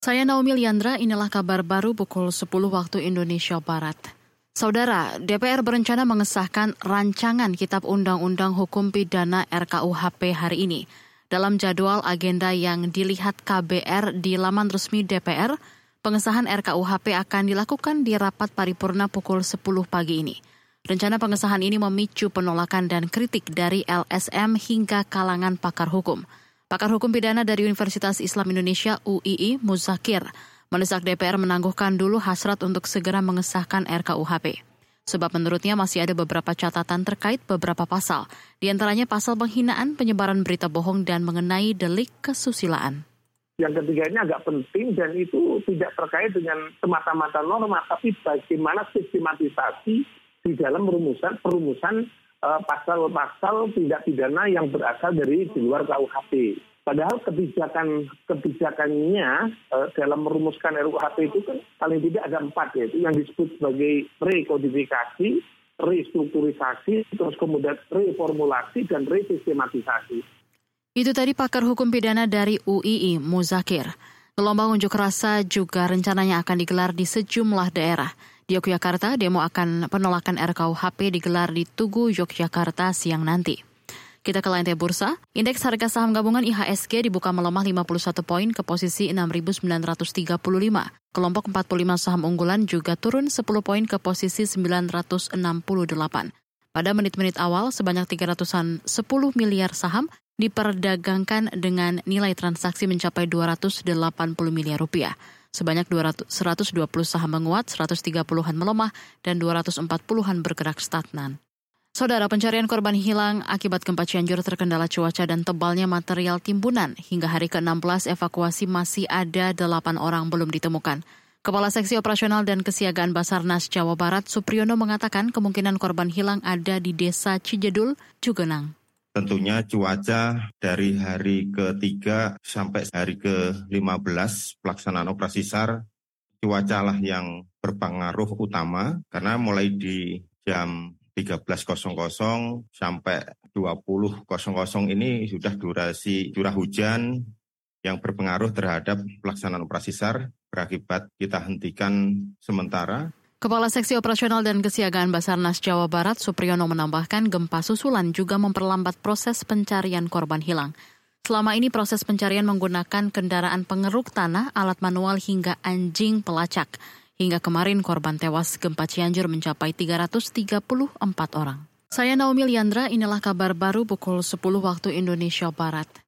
Saya Naomi Liandra, inilah kabar baru pukul 10 waktu Indonesia Barat. Saudara, DPR berencana mengesahkan rancangan Kitab Undang-Undang Hukum Pidana RKUHP hari ini. Dalam jadwal agenda yang dilihat KBR di laman resmi DPR, pengesahan RKUHP akan dilakukan di rapat paripurna pukul 10 pagi ini. Rencana pengesahan ini memicu penolakan dan kritik dari LSM hingga kalangan pakar hukum. Pakar Hukum Pidana dari Universitas Islam Indonesia UII Muzakir mendesak DPR menangguhkan dulu hasrat untuk segera mengesahkan RKUHP. Sebab menurutnya masih ada beberapa catatan terkait beberapa pasal, di antaranya pasal penghinaan, penyebaran berita bohong, dan mengenai delik kesusilaan. Yang ketiga ini agak penting dan itu tidak terkait dengan semata-mata norma, tapi bagaimana sistematisasi di dalam perumusan perumusan pasal-pasal tindak pidana yang berasal dari di luar KUHP. Padahal kebijakan kebijakannya uh, dalam merumuskan RUHP itu kan paling tidak ada empat yaitu yang disebut sebagai rekodifikasi, restrukturisasi, terus kemudian reformulasi dan resistematisasi. Itu tadi pakar hukum pidana dari UII Muzakir. Gelombang unjuk rasa juga rencananya akan digelar di sejumlah daerah. Di Yogyakarta, demo akan penolakan RKUHP digelar di Tugu, Yogyakarta siang nanti. Kita ke lantai bursa. Indeks harga saham gabungan IHSG dibuka melemah 51 poin ke posisi 6.935. Kelompok 45 saham unggulan juga turun 10 poin ke posisi 968. Pada menit-menit awal, sebanyak 310 miliar saham diperdagangkan dengan nilai transaksi mencapai 280 miliar rupiah. Sebanyak 200, 120 saham menguat, 130-an melemah, dan 240-an bergerak stagnan. Saudara pencarian korban hilang akibat gempa Cianjur terkendala cuaca dan tebalnya material timbunan. Hingga hari ke-16 evakuasi masih ada 8 orang belum ditemukan. Kepala Seksi Operasional dan Kesiagaan Basarnas Jawa Barat Supriyono mengatakan kemungkinan korban hilang ada di Desa Cijedul, Cugenang. Tentunya cuaca dari hari ketiga sampai hari ke-15 pelaksanaan operasi SAR, cuaca lah yang berpengaruh utama karena mulai di jam 13.00 sampai 20.00 ini sudah durasi curah hujan yang berpengaruh terhadap pelaksanaan operasi SAR berakibat kita hentikan sementara Kepala Seksi Operasional dan Kesiagaan Basarnas Jawa Barat Supriyono menambahkan gempa susulan juga memperlambat proses pencarian korban hilang. Selama ini proses pencarian menggunakan kendaraan pengeruk tanah, alat manual hingga anjing pelacak. Hingga kemarin korban tewas gempa Cianjur mencapai 334 orang. Saya Naomi Liandra, inilah kabar baru pukul 10 waktu Indonesia Barat.